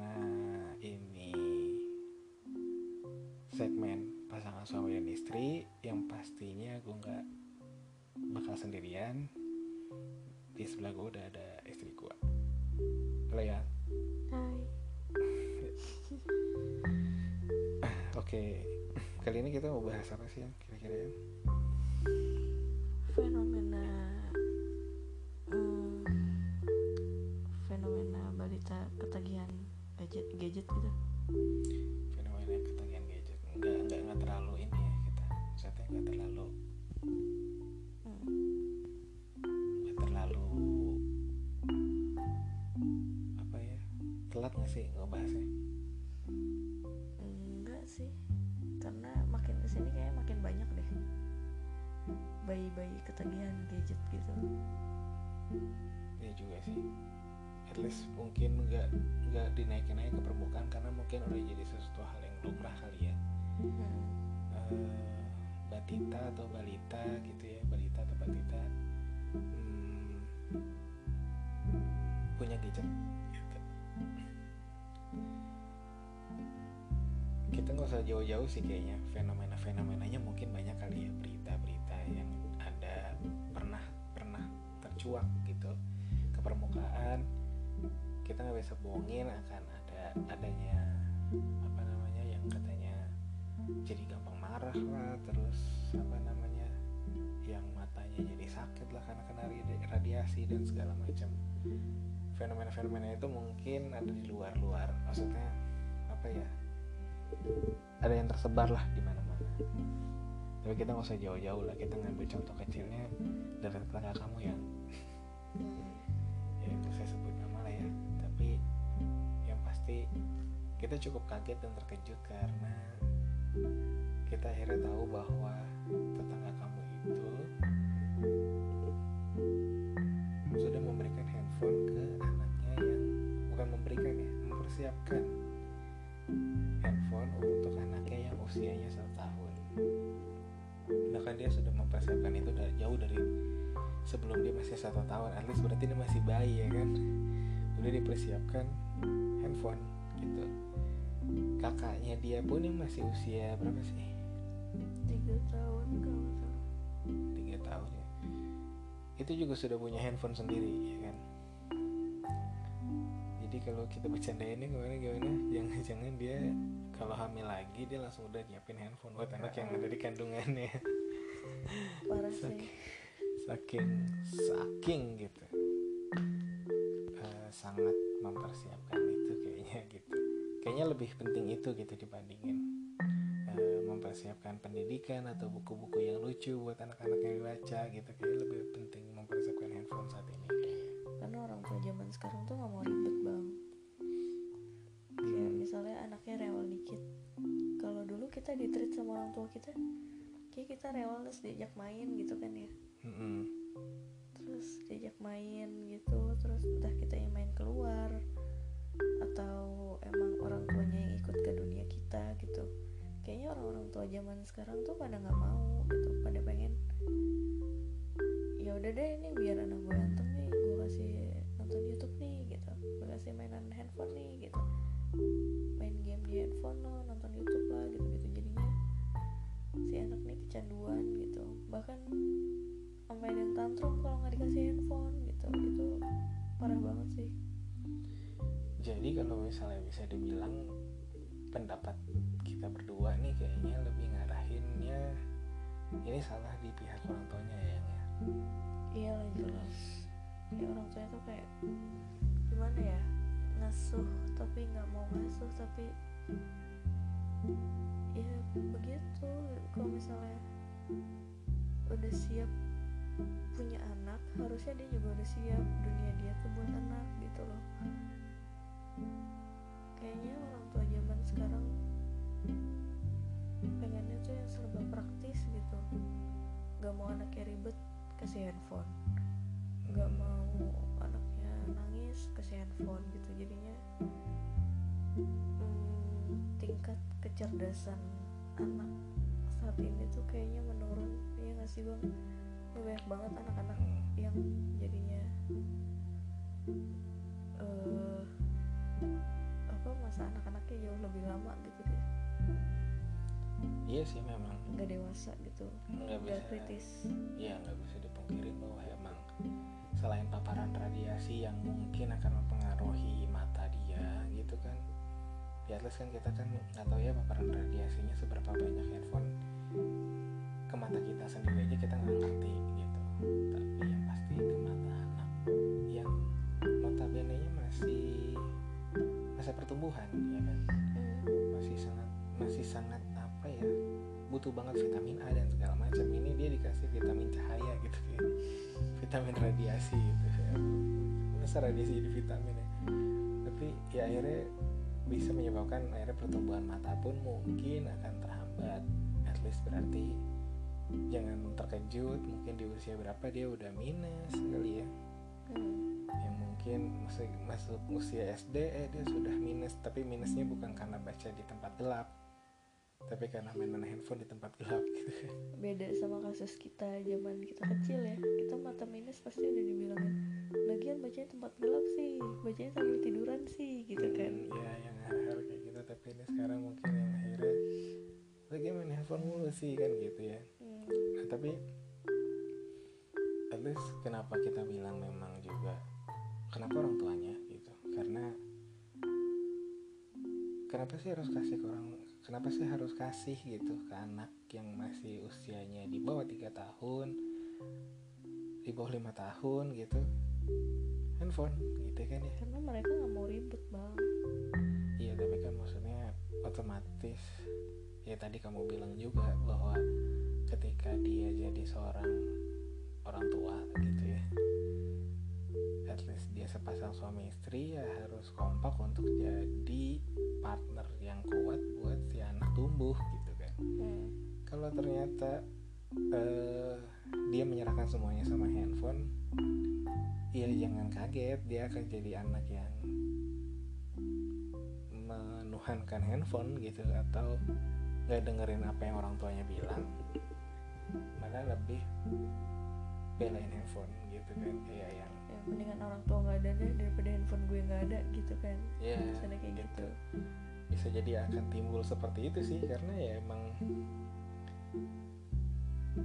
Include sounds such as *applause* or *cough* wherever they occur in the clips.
karena ini segmen pasangan suami dan istri yang pastinya gue nggak bakal sendirian. Di sebelah gue udah ada istri gue halo ya? Hai. *laughs* oke kali ini kita mau bahas apa sih yang kira-kira ya gadget gadget gitu. fenomena ketagihan gadget nggak nggak nggak terlalu ini ya kita saya nggak terlalu Hmm. nggak terlalu apa ya telat nggak sih ngebahasnya Enggak sih. Karena makin ke sini kayak makin banyak deh. Bayi-bayi ketagihan gadget gitu. ya juga sih at least mungkin nggak nggak dinaikin naik ke permukaan karena mungkin udah jadi sesuatu hal yang lumrah kali ya Hmm. Eh, batita atau balita gitu ya balita atau batita hmm, punya gadget gitu. kita nggak usah jauh-jauh sih kayaknya fenomena-fenomenanya mungkin banyak kali ya berita-berita yang ada pernah pernah tercuak gitu ke permukaan kita nggak bisa bohongin akan ada adanya apa namanya yang katanya jadi gampang marah lah terus apa namanya yang matanya jadi sakit lah karena kena radi- radiasi dan segala macam. Fenomena-fenomena itu mungkin ada di luar-luar maksudnya apa ya ada yang tersebar lah di mana-mana. Tapi kita nggak usah jauh-jauh lah kita ngambil contoh kecilnya dari tetangga kamu yang pasti kita cukup kaget dan terkejut karena kita akhirnya tahu bahwa tetangga kamu itu sudah memberikan handphone ke anaknya yang bukan memberikan ya mempersiapkan handphone untuk anaknya yang usianya satu tahun. Bahkan dia sudah mempersiapkan itu dari jauh dari sebelum dia masih satu tahun. At least berarti dia masih bayi ya kan? Udah dipersiapkan handphone gitu. Kakaknya dia pun yang masih usia berapa sih? Tiga tahun kalau salah. tiga tahun ya. Itu juga sudah punya handphone sendiri ya kan? Jadi kalau kita bercandain ini gimana? Gimana jangan-jangan *laughs* dia kalau hamil lagi dia langsung udah nyiapin handphone buat anak yang ada di kandungannya. *laughs* Parah sih. saking saking saking gitu. Eh, sangat mempersiapkan itu kayaknya gitu kayaknya lebih penting itu gitu dibandingin eh, mempersiapkan pendidikan atau buku-buku yang lucu buat anak-anak yang dibaca gitu kayak lebih penting mempersiapkan handphone saat ini kayaknya. Karena orang tua zaman sekarang tuh nggak mau ribet bang. Kayak misalnya anaknya rewel dikit. Kalau dulu kita ditreat sama orang tua kita, kayak kita rewel terus diajak main gitu kan ya. Mm-mm. terus diajak main gitu terus entah kita yang main keluar atau emang orang tuanya yang ikut ke dunia kita gitu. Kayaknya orang-orang tua zaman sekarang tuh pada nggak mau gitu pada pengen ya udah deh ini biar anak gue anteng nih gue kasih nonton YouTube nih gitu. Gue kasih mainan handphone nih gitu. Main game di handphone lo nonton YouTube lah gitu gitu jadinya si anak nih kecanduan gitu. Bahkan ada yang tantrum kalau nggak dikasih handphone gitu. Itu parah banget sih jadi kalau misalnya bisa dibilang pendapat kita berdua nih kayaknya lebih ngarahinnya ini salah di pihak orang tuanya ya ya? Iya jelas. Ya orang tuanya tuh kayak gimana ya? Ngasuh tapi nggak mau ngasuh tapi ya begitu. Kalau misalnya udah siap punya anak harusnya dia juga udah siap. Dunia dia tuh buat anak gitu loh kayaknya orang tua zaman sekarang pengennya tuh yang serba praktis gitu. Nggak mau anaknya ribet kasih handphone. Nggak mau anaknya nangis kasih handphone gitu. Jadinya hmm, tingkat kecerdasan anak saat ini tuh kayaknya menurun. Ya nggak sih bang? Ya, banyak banget anak-anak yang jadinya eh apa masa anak-anaknya jauh lebih lama gitu deh? Iya sih memang. Nggak dewasa gitu. Nggak bisa. kritis. Ya nggak bisa dipungkiri bahwa emang selain paparan radiasi yang mungkin akan mempengaruhi mata dia gitu kan ya at least kan kita kan nggak tahu ya paparan radiasinya seberapa banyak handphone ke mata kita sendiri aja kita nggak ngerti gitu. Tapi yang pasti ke mata anak yang notabene nya masih masa pertumbuhan ya kan? Masih sangat masih sangat apa ya butuh banget vitamin A dan segala macam. Ini dia dikasih vitamin cahaya gitu kayak vitamin radiasi gitu ya masa radiasi jadi vitamin ya. Tapi ya akhirnya bisa menyebabkan akhirnya pertumbuhan mata pun mungkin akan terhambat. At least berarti jangan terkejut mungkin di usia berapa dia udah minus kali ya Hmm. yang mungkin masih masuk usia SD eh dia sudah minus tapi minusnya bukan karena baca di tempat gelap tapi karena main-main handphone di tempat gelap gitu beda sama kasus kita zaman kita kecil ya kita mata minus pasti udah dibilangin lagian bacanya tempat gelap sih bacanya sambil tiduran sih gitu kan ya yang hal-hal kayak gitu tapi ini sekarang mungkin yang akhirnya lagi main handphone mulu sih kan gitu ya Hmm. nah, tapi least kenapa kita bilang memang juga kenapa orang tuanya gitu. Karena kenapa sih harus kasih ke orang kenapa sih harus kasih gitu ke anak yang masih usianya di bawah tiga tahun di bawah lima tahun gitu. Handphone gitu kan ya. Karena mereka nggak mau ribet bang. Iya tapi kan maksudnya otomatis ya tadi kamu bilang juga bahwa ketika dia jadi seorang orang tua gitu ya. At least dia sepasang suami istri ya harus kompak untuk jadi partner yang kuat buat si anak tumbuh gitu kan. Hmm. kalau ternyata eh, dia menyerahkan semuanya sama handphone ya jangan kaget dia akan jadi anak yang menuhankan handphone gitu atau nggak dengerin apa yang orang tuanya bilang. Malah lebih belain handphone gitu kan kayak yang ya mendingan orang tua nggak ada deh daripada handphone gue nggak ada gitu kan. Ya misalnya kayak gitu. bisa jadi akan timbul seperti itu sih karena ya emang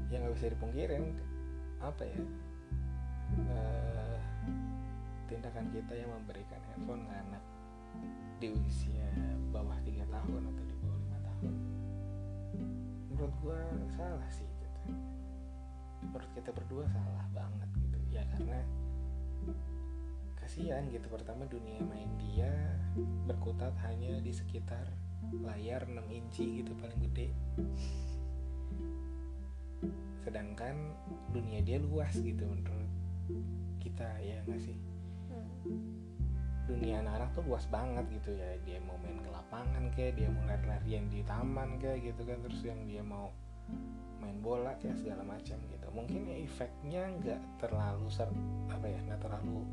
ya nggak bisa dipungkirin apa ya eh, tindakan kita yang memberikan handphone ke anak di usia bawah tiga tahun atau di bawah lima tahun. Menurut gua salah sih. gitu menurut kita berdua salah banget gitu. Ya karena kasihan gitu. Pertama dunia main dia berkutat hanya di sekitar layar 6 inci gitu paling gede. Sedangkan dunia dia luas gitu menurut kita ya nggak sih? Hmm. dunia anak-anak tuh luas banget gitu ya. Dia mau main ke lapangan kayak dia mau lari-larian di taman kayak gitu kan. Terus yang dia mau main bola kayak segala macam gitu. Mungkin ya efeknya nggak terlalu ser apa ya nggak terlalu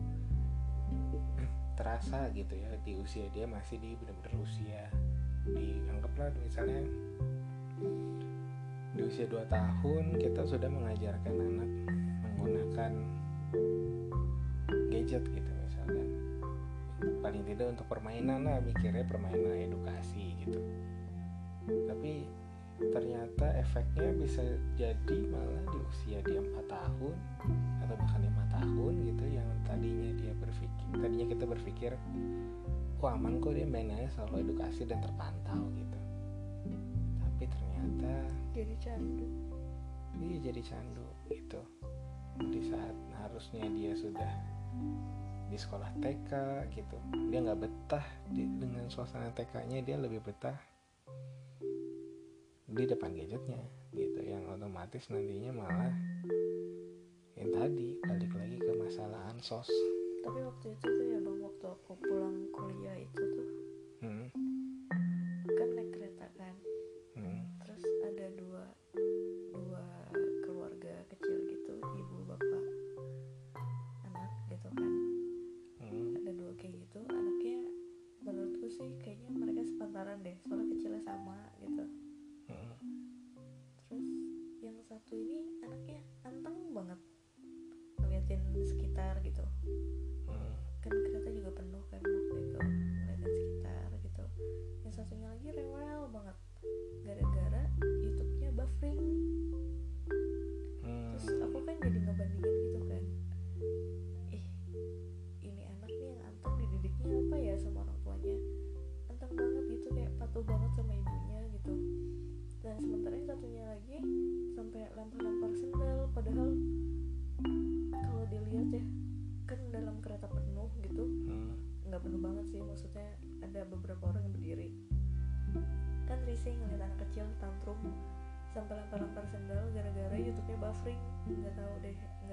terasa gitu ya di usia dia masih di bener-bener usia dianggaplah misalnya di usia 2 tahun kita sudah mengajarkan anak menggunakan gadget gitu misalkan paling tidak untuk permainan lah mikirnya permainan edukasi gitu. Tapi ternyata efeknya bisa jadi malah di usia dia 4 tahun atau bahkan lima tahun gitu yang tadinya dia berpikir tadinya kita berpikir wah aman kok dia mainnya selalu edukasi dan terpantau gitu. Tapi ternyata jadi candu. Dia jadi candu gitu. Di saat harusnya dia sudah di sekolah TK gitu. Dia nggak betah di, dengan suasana TK-nya dia lebih betah di depan gadgetnya gitu. Yang otomatis nantinya malah yang tadi balik lagi ke masalah ansos. Tapi waktu itu tuh ya bang waktu aku pulang kuliah itu tuh hmm, kan naik kereta kan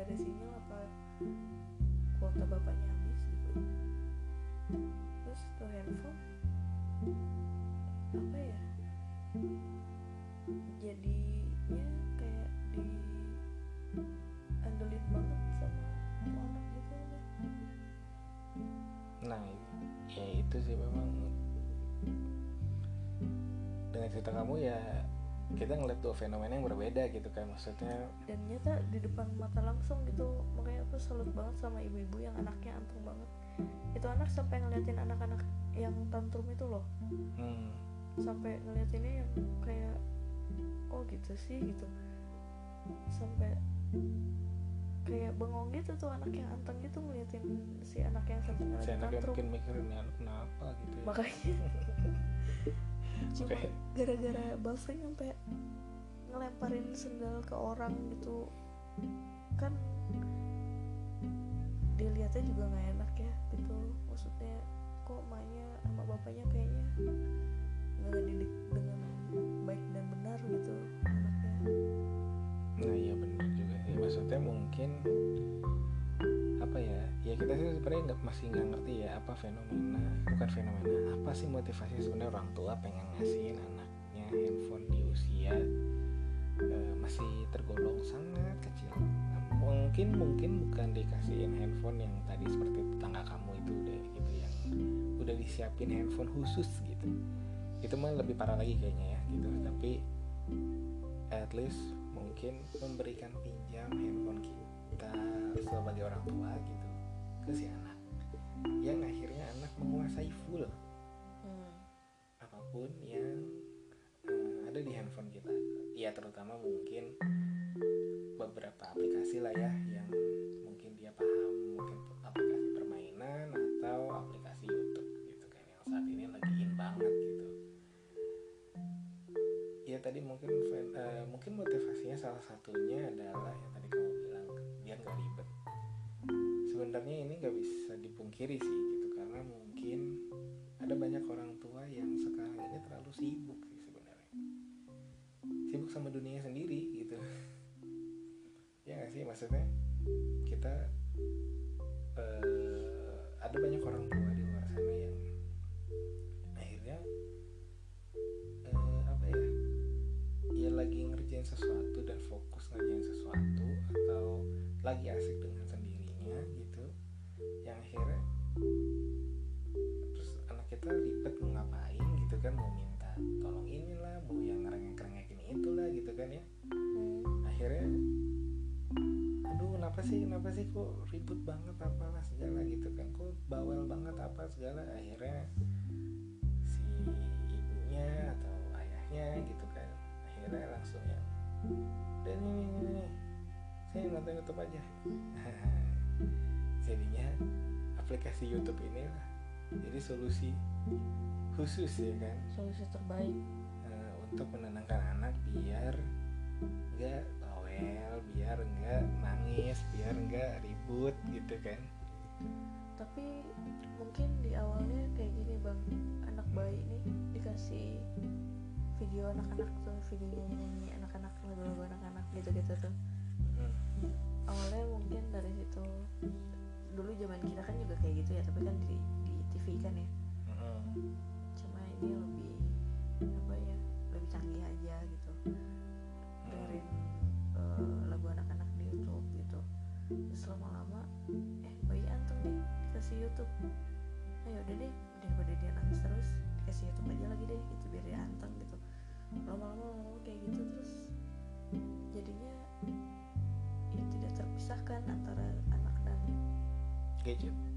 ada sinyal apa kuota bapaknya habis gitu terus tuh handphone apa ya jadinya kayak di andelin banget sama anak gitu deh. Nah, ya itu sih memang dengan cerita kamu ya kita ngeliat dua fenomena yang berbeda gitu kan maksudnya. Dan nyata di depan mata langsung gitu makanya aku salut banget sama ibu-ibu yang anaknya anteng banget. Itu anak sampai ngeliatin anak-anak yang tantrum itu loh. Hmm, sampai ngeliatinnya yang kayak oh gitu sih gitu. Sampai kayak bengong gitu tuh anak yang anteng gitu ngeliatin si anak yang satunya si anaknya tantrum. mungkin mikirin "Ini anak kenapa gitu ya? Makanya *laughs* cuma gara-gara buffering sampai ngelemparin sendal ke orang gitu. Kan dilihatnya juga nggak enak ya gitu. Maksudnya kok emaknya sama bapaknya kayaknya nggak ngedidik dengan baik dan benar gitu anaknya. Nah iya benar juga sih. Maksudnya mungkin apa ya ya kita sih sebenarnya nggak masih nggak ngerti ya apa fenomena bukan fenomena apa sih motivasi sebenarnya orang tua pengen ngasihin anaknya handphone di usia eh, masih tergolong sangat kecil. Mungkin mungkin bukan dikasihin handphone yang tadi seperti tetangga kamu itu udah gitu yang udah disiapin handphone khusus gitu. Itu mah lebih parah lagi kayaknya ya gitu. Tapi at least mungkin memberikan pinjam handphone kita sebagai orang tua gitu ke si anak. Yang akhirnya anak menguasai full. Hmm. apa pun yang eh, ada di handphone kita. Ya terutama mungkin beberapa aplikasi lah ya yang mungkin dia paham mungkin aplikasi permainan atau aplikasi YouTube gitu kan yang saat ini lagi in banget gitu. Ya tadi mungkin eh, mungkin motivasinya salah satunya adalah yang tadi kamu bilang biar nggak ribet sebenarnya ini nggak bisa dipungkiri sih gitu. Karena mungkin ada banyak orang tua yang sekarang ini terlalu sibuk sih sebenarnya. Sibuk sama dunia sendiri gitu. *laughs* Ya nggak sih? Maksudnya kita eh, ada banyak orang tua di luar sana yang akhirnya eh, apa ya ya lagi ngerjain sesuatu dan fokus ngerjain sesuatu atau lagi asik dengan gitu kan mau minta tolong inilah mau yang ngerengek-ngerekin itulah gitu kan ya. Hmm. akhirnya aduh kenapa sih kenapa sih kok ribut banget apalah segala gitu kan kok bawel banget apa segala. Akhirnya si ibunya atau ayahnya gitu kan akhirnya langsung ya dan ini, ini, ini saya nonton YouTube aja. *laughs* Jadinya aplikasi YouTube ini lah jadi solusi khusus ya kan? Solusi terbaik. Eh, untuk menenangkan anak biar nggak bawel biar nggak nangis biar nggak ribut gitu kan? Tapi mungkin di awalnya kayak gini bang. Anak bayi ini dikasih video anak-anak tuh video nyanyi-nyanyi anak-anak lagu-lagu anak-anak gitu-gitu tuh. Hmm. awalnya mungkin dari situ dulu zaman kita kan juga kayak gitu ya tapi kan di, di TV kan ya? Cuma ini lebih apa ya lebih canggih aja gitu. Dengerin eh, lagu anak-anak di YouTube gitu. Terus lama-lama eh bayi anteng nih dikasih YouTube. Ayo udah deh daripada dia nangis terus dikasih YouTube aja lagi deh gitu biar dia anteng gitu. Lama-lama lama-lama kayak gitu terus jadinya ya tidak terpisahkan antara anak menggunakan gadget. iya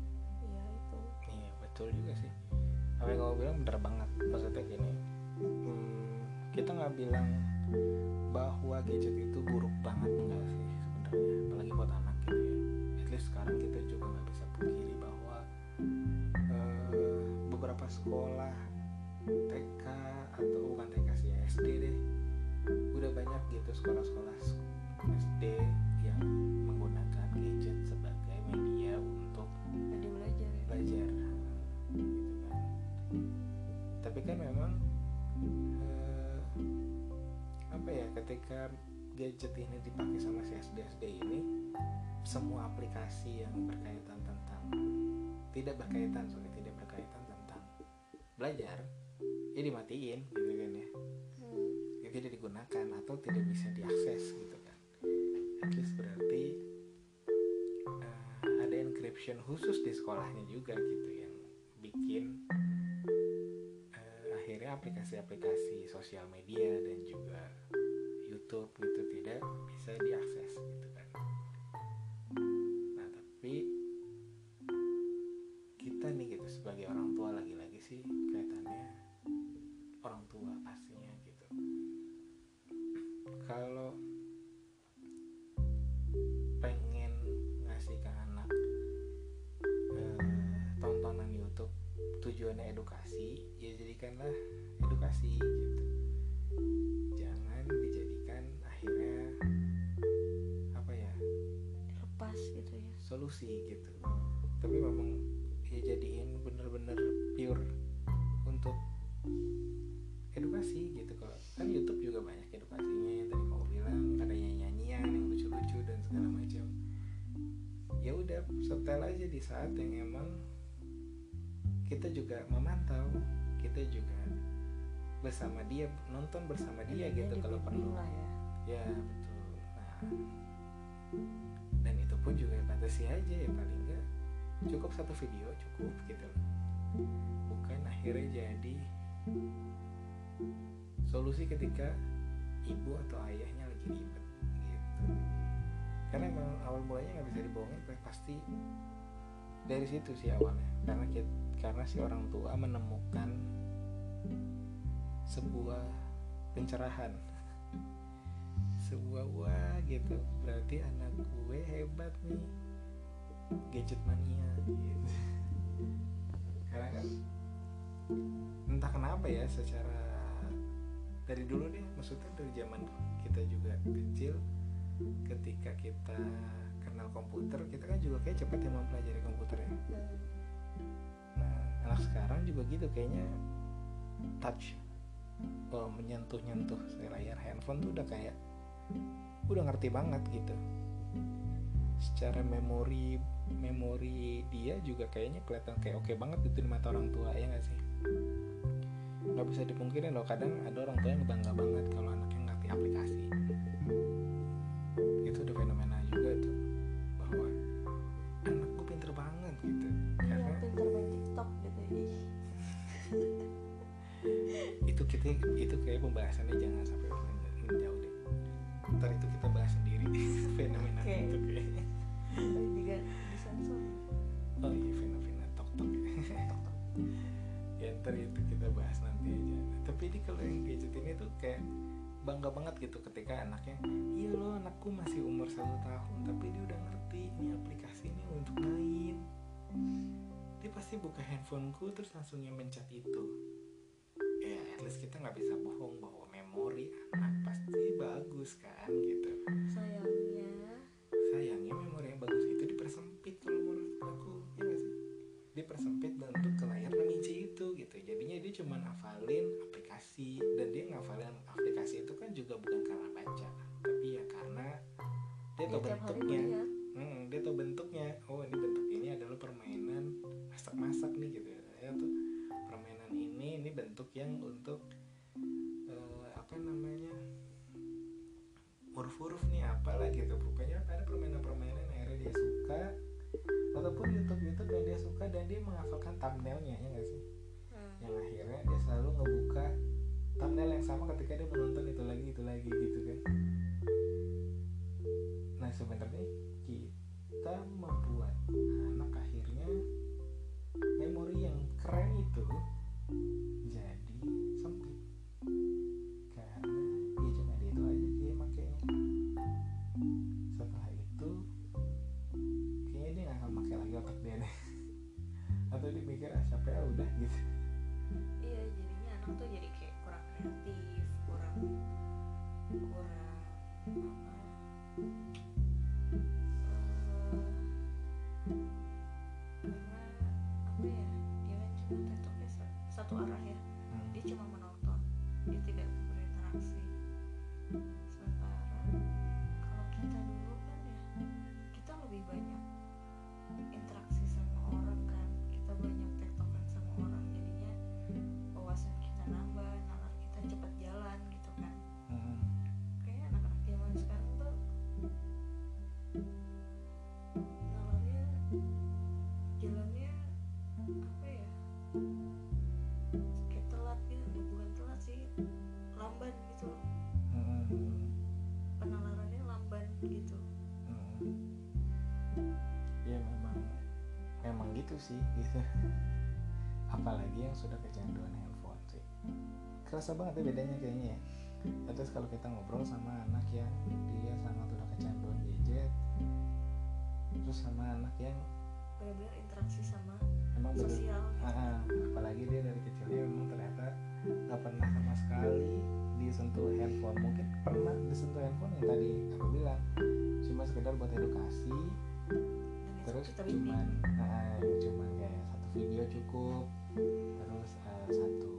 betul juga sih. Yang kamu bilang bener banget maksudnya gini. Hmm, kita nggak bilang bahwa gadget itu buruk banget enggak sih sebenarnya apalagi buat anak gitu ya. At least sekarang kita juga nggak bisa pungkiri bahwa eh, beberapa sekolah TK atau bukan TK sih ya, SD deh udah banyak gitu sekolah-sekolah SD yang menggunakan gadget sebagai media tapi kan memang eh, apa ya ketika gadget ini dipakai sama si SD SD ini semua aplikasi yang berkaitan tentang tidak berkaitan sorry tidak berkaitan tentang belajar ya dimatiin gitu kan ya. Hmm. ya tidak digunakan atau tidak bisa diakses gitu kan. At least berarti eh, ada encryption khusus di sekolahnya juga gitu yang bikin aplikasi-aplikasi sosial media dan juga YouTube gitu tidak bisa diakses gitu kan. Nah tapi kita nih gitu sebagai orang tua lagi-lagi sih kaitannya orang tua pastinya edukasi ya jadikanlah edukasi gitu. Jangan dijadikan akhirnya apa ya lepas gitu ya. solusi gitu. Tapi memang juga memantau kita juga bersama dia nonton bersama dia gitu kalau perlu. lah ya. Ya betul. Nah dan itu pun juga batasi aja ya paling enggak cukup satu video cukup gitu loh. Bukan akhirnya jadi solusi ketika ibu atau ayahnya lagi ribet gitu. Karena emang awal mulanya nggak bisa dibohongin pasti dari situ sih awalnya. Karena kit- karena si orang tua menemukan sebuah pencerahan. *laughs* Sebuah wah gitu. Berarti anak gue hebat nih. Gadget mania. Gitu *laughs* karena kan entah kenapa ya secara dari dulu deh maksudnya dari zaman kita juga kecil ketika kita kenal komputer kita kan juga kayak cepet ya mempelajari komputer ya. Nah anak sekarang juga gitu kayaknya. Touch oh, menyentuh nyentuh layar handphone tuh udah kayak udah ngerti banget gitu. Secara memori memori dia juga kayaknya kelihatan kayak oke banget gitu di mata orang tua ya nggak sih? Nggak bisa dipungkiri loh kadang ada orang tua yang bangga banget kalau anaknya ngerti aplikasi. Itu udah fenomena juga tuh itu kita itu kayak pembahasannya jangan sampai men- menjauh deh. Ntar itu kita bahas sendiri *laughs* fenomena Oke. itu Dan juga disensor. Oh iya fenomena tok tok *laughs* ya ntar itu kita bahas nanti aja. Tapi ini kalau yang gadget ini tuh kayak bangga banget gitu ketika anaknya iya loh anakku masih umur satu tahun tapi dia udah ngerti ini aplikasi ini untuk dia pasti buka handphoneku terus langsung yang mencet itu. Ya at least kita nggak bisa bohong bahwa memori anak pasti bagus kan gitu. Sayangnya. Sayangnya memori yang bagus itu dipersempit kalau menurut aku ya gak sih? Dipersempit bentuk ke layar 6 inci itu gitu. Jadinya dia cuma hafalin aplikasi dan dia ngafalin aplikasi itu kan juga bukan karena baca tapi ya karena dia dia tahu bentuknya. Hmm, dia tahu bentuknya yang untuk eh, apa namanya huruf-huruf nih apalah gitu. Pokoknya ada permainan-permainan yang akhirnya dia suka ataupun YouTube-YouTube yang dia suka dan dia menghafalkan thumbnailnya ya nggak sih? Hmm. yang akhirnya dia selalu ngebuka thumbnail yang sama ketika dia menonton itu lagi itu lagi gitu kan. Nah sebenarnya ki- kita membuat anak akhirnya memori yang keren itu sih gitu. Apalagi yang sudah kecanduan handphone sih kerasa banget ya bedanya kayaknya ya. Terus kalau kita ngobrol sama anak yang dia sangat udah kecanduan gadget terus sama anak yang benar-benar interaksi sama bener. sosial gitu. Ah, apalagi dia dari kecilnya memang ternyata nggak pernah sama sekali disentuh handphone. Mungkin pernah disentuh handphone yang tadi aku bilang cuma sekedar buat edukasi terus kita bimbing. cuman ah, cuman kayak satu video cukup. Terus ah, satu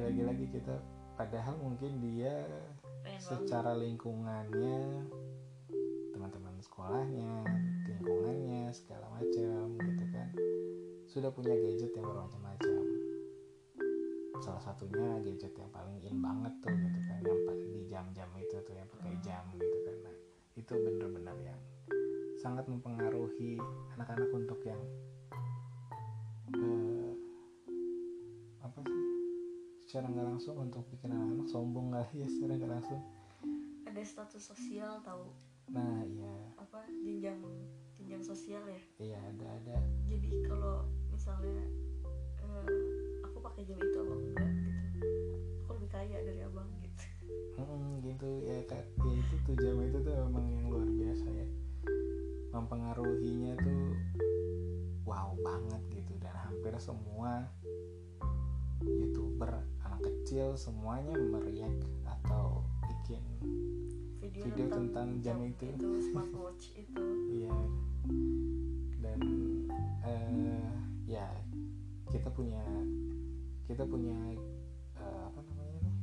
ya lagi-lagi kita padahal mungkin dia pengen banget. secara lingkungannya teman-teman sekolahnya lingkungannya segala macam gitu kan. Sudah punya gadget yang bermacam-macam. Salah satunya gadget yang paling in banget tuh gitu kan yang di jam-jam itu tuh yang pakai jam gitu kan. Nah, itu bener-bener yang sangat mempengaruhi anak-anak untuk yang secara nggak langsung untuk bikin anak-anak sombong kali ya secara nggak langsung. Ada status sosial tahu? Nah iya. Apa? Jenjang jenjang sosial ya? Iya ada ada. Jadi kalau misalnya eh, aku pakai jam itu abang enggak gitu? Aku lebih kaya dari abang gitu. Mm, gitu. Ya kak ya itu tuh jam itu tuh emang yang luar biasa ya. Mempengaruhinya tuh wow banget gitu. Dan hampir semua semuanya meriak atau bikin video, Video tentang jam itu. smartwatch *laughs* itu. Iya. Dan eh ya kita punya kita punya eh, apa namanya nih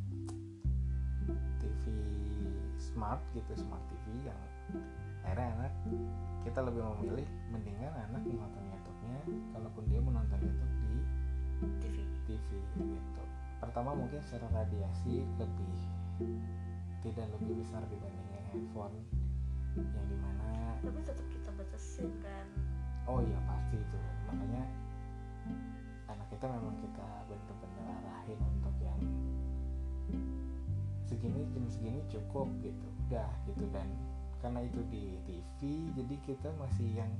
TV smart gitu smart TV yang akhirnya anak kita lebih memilih mendingan anak menonton YouTube-nya kalaupun dia menonton YouTube di TV TV gitu pertama mungkin secara radiasi lebih tidak lebih besar dibandingin handphone yang di mana tapi tetap kita batasin kan? Oh iya pasti itu. Makanya anak kita memang kita bener-bener arahin untuk yang segini jam segini cukup gitu. Udah gitu dan karena itu di TV jadi kita masih yang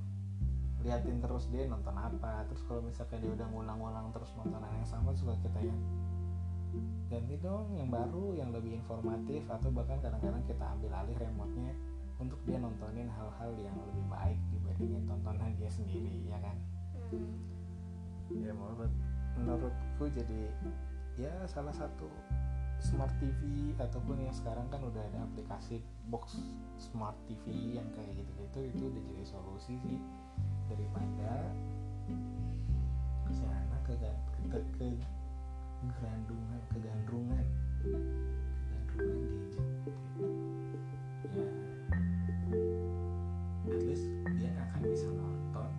liatin terus dia nonton apa. Terus kalau misalkan dia udah ngulang-ngulang terus nontonan yang sama suka kita yang ganti dong yang baru yang lebih informatif atau bahkan kadang-kadang kita ambil alih remote-nya untuk dia nontonin hal-hal yang lebih baik dibandingin tontonan dia sendiri ya kan hmm. ya menurut menurutku jadi ya salah satu smart TV ataupun yang sekarang kan udah ada aplikasi box smart TV yang kayak gitu-gitu itu udah jadi solusi sih daripada si anak ke ke, ke gerandungan kegandrungan. Kegandrungan gitu. ya. At least dia akan bisa nonton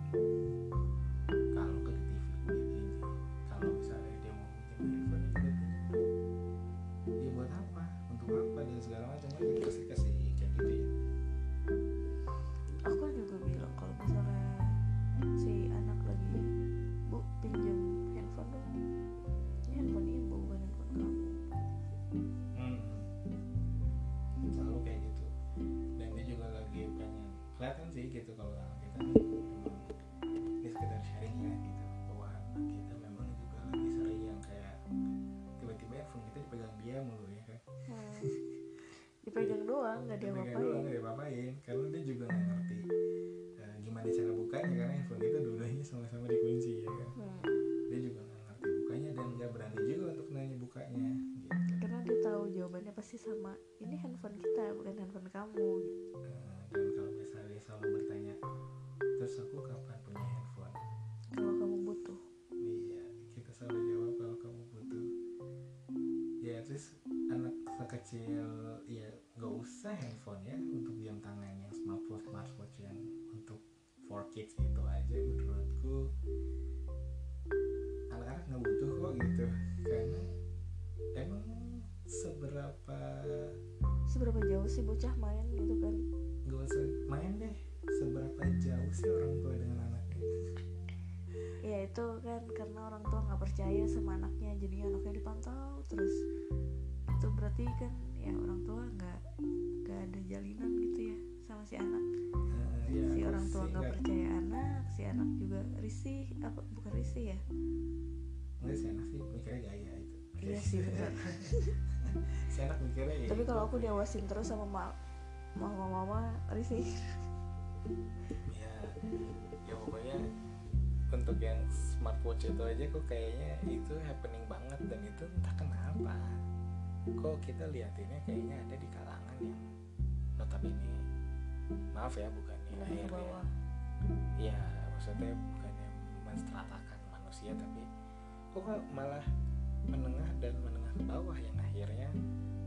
berarti kan ya orang tua nggak nggak ada jalinan gitu ya sama si anak. Eh, ya, si orang tua nggak nggak- percaya anak si anak juga risih apa bukan risih ya? Enggak sih anak sih mikirnya gaya itu. Iya sih benar. *laughs* Si anak mikirnya ya tapi kalau aku diawasin terus sama ma mama mama risih. Ya ya pokoknya untuk yang smartwatch itu aja kok kayaknya itu happening banget dan itu entah kenapa kok kita liatinnya kayaknya ada di kalangan yang notabene maaf ya bukannya akhirnya bawah. Ya maksudnya bukannya menstratakan manusia tapi kok malah menengah dan menengah ke bawah yang akhirnya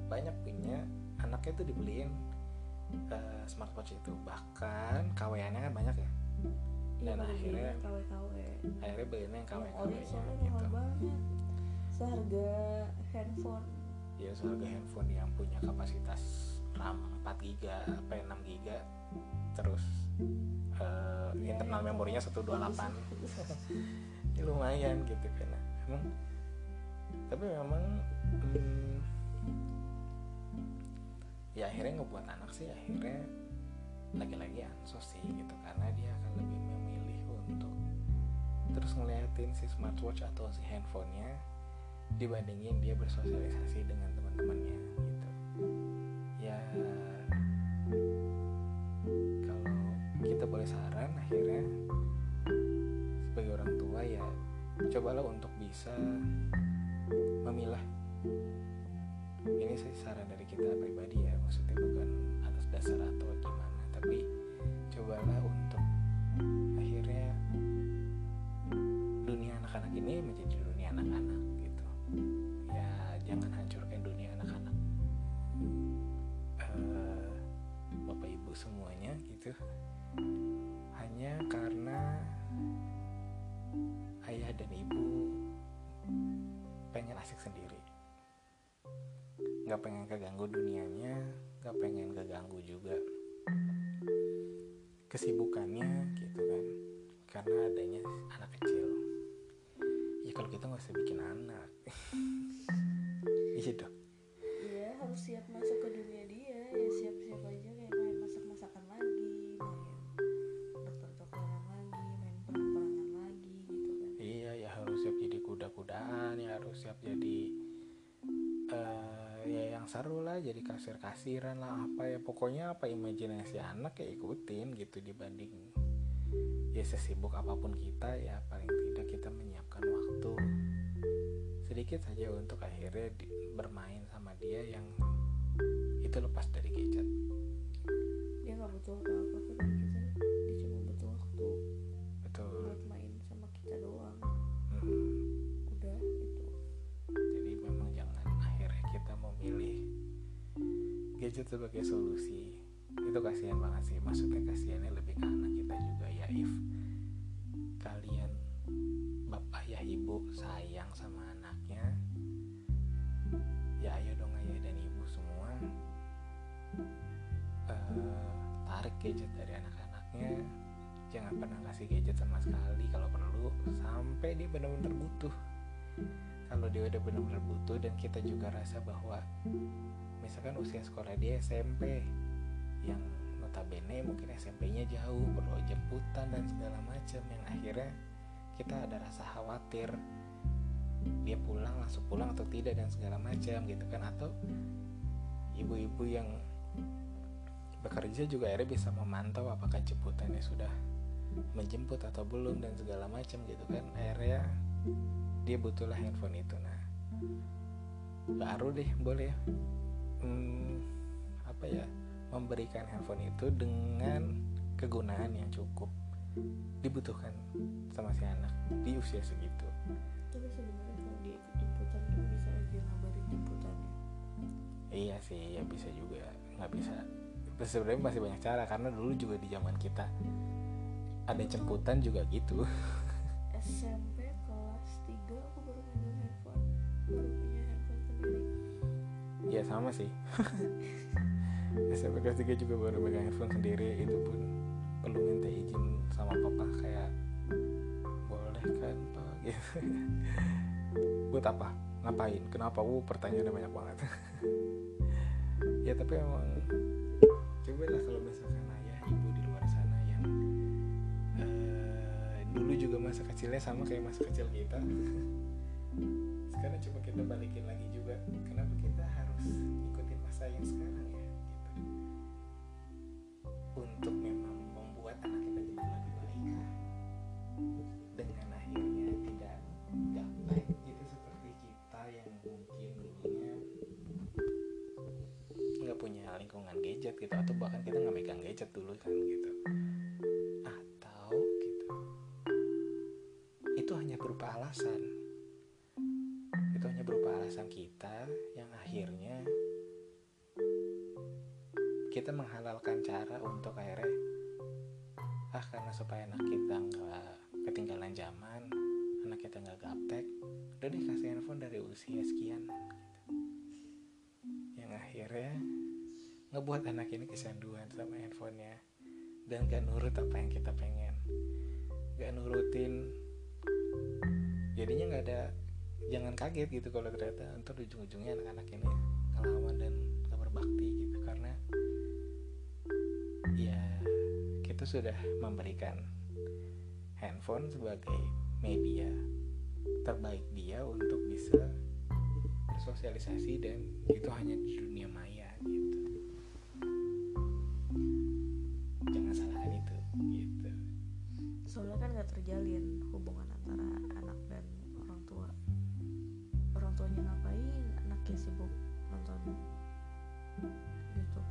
banyak punya anaknya tuh dibeliin eh, smartwatch itu. Bahkan kaweannya kan banyak ya. Iya Dan pada akhirnya- beli KW KW akhirnya beliinnya yang KW nya gitu. seharga handphone ya seharga handphone yang punya kapasitas RAM 4 GB apa ya, 6 GB terus Ya, internal memorinya 128 *laughs* ya lumayan gitu kan. Emang tapi memang hmm, ya akhirnya ngebuat anak sih akhirnya lagi-lagi ansos sih gitu karena dia akan lebih memilih untuk terus ngeliatin si smartwatch atau si handphonenya dibandingin dia bersosialisasi dengan teman-temannya gitu. Ya kalau kita boleh saran akhirnya sebagai orang tua ya cobalah untuk bisa memilah. Ini sih saran dari kita pribadi ya maksudnya bukan atas dasar atau gimana tapi cobalah untuk akhirnya dunia anak-anak ini menjadi gitu. Hanya karena ayah dan ibu pengen asik sendiri. Nggak pengen keganggu dunianya nggak pengen keganggu juga kesibukannya gitu kan. Karena adanya anak kecil. Ya kalau kita nggak usah bikin anak. *laughs* Iya dong. Iya harus siap masuk seru lah jadi kasir-kasiran lah apa ya pokoknya apa imajinasi anak ya ikutin gitu dibanding ya sesibuk apa pun kita ya paling tidak kita menyiapkan waktu sedikit saja untuk akhirnya di- bermain sama dia yang itu lepas dari gadget. Dia nggak butuh apa-apa kita dia cuma butuh waktu betul. buat main gadget sebagai solusi. Itu kasihan banget sih. Maksudnya kasihannya lebih ke anak kita juga ya if kalian bapak ayah ibu sayang sama anaknya ya ayo dong ayah dan ibu semua eh, tarik gadget dari anak-anaknya jangan pernah kasih gadget sama sekali kalau perlu sampai dia benar-benar butuh kalau dia udah benar-benar butuh dan kita juga rasa bahwa misalkan usia sekolah dia SMP yang notabene mungkin SMP-nya jauh perlu jemputan dan segala macam yang akhirnya kita ada rasa khawatir dia pulang langsung pulang atau tidak dan segala macam gitu kan. Atau ibu-ibu yang bekerja juga akhirnya bisa memantau apakah jemputannya sudah menjemput atau belum dan segala macam gitu kan. Akhirnya dia butuhlah handphone itu. Nah baru deh boleh hmm, apa ya memberikan handphone itu dengan kegunaan yang cukup dibutuhkan sama si anak di usia segitu. Tapi sebenarnya kalau dia ikut jemputan kan bisa aja ngabarin jemputannya. Iya sih ya bisa juga nggak bisa. Sebenarnya masih banyak cara karena dulu juga di zaman kita ada jemputan juga gitu. *laughs* SMP Iya sama sih. SMP kelas 3 juga baru megang handphone sendiri itu pun perlu minta izin sama papa kayak boleh kan pak? *laughs* Gitu. Buat apa? Ngapain? Kenapa? Uh pertanyaannya banyak banget. *laughs* Ya tapi emang coba lah kalau misalkan ayah ibu di luar sana yang eh, dulu juga masa kecilnya sama kayak masa kecil kita. *laughs* Sekarang coba kita balikin lagi juga gitu atau bahkan kita nggak megang gadget dulu kan gitu. Atau gitu. Itu hanya berupa alasan. Itu hanya berupa alasan kita yang akhirnya kita menghalalkan cara untuk akhirnya ah karena supaya anak kita nggak ketinggalan zaman anak kita nggak gaptek udah deh kasih handphone dari usia sekian gitu. yang akhirnya ngebuat anak ini kesanduan sama handphonenya. Dan gak nurut apa yang kita pengen. Gak nurutin jadinya nggak ada jangan kaget gitu kalau ternyata ntar ujung-ujungnya anak-anak ini ngelawan dan gak berbakti gitu. Karena ya kita sudah memberikan handphone sebagai media terbaik dia untuk bisa bersosialisasi dan itu hanya di dunia maya hubungan antara anak dan orang tua. Orang tuanya ngapain? Anaknya sibuk nonton YouTube.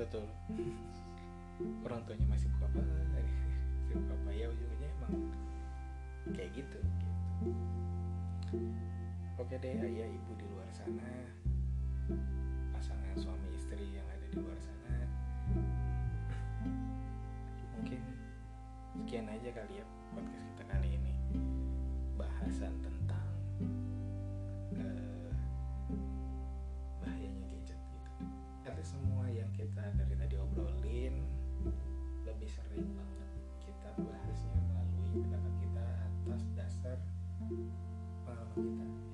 Betul. Orang tuanya masih buka apa? *laughs* Sibuk apa? Ya ujungnya emang kayak gitu gitu. Oke deh ayah ibu di luar sana. Pasangan suami istri yang ada di luar sana sekian aja kali ya podcast kita kali ini. Bahasan tentang eh, bahayanya gadget gitu. Karena semua yang kita dari tadi obrolin lebih sering banget kita bahasnya melalui pendapat kita atas dasar pengalaman kita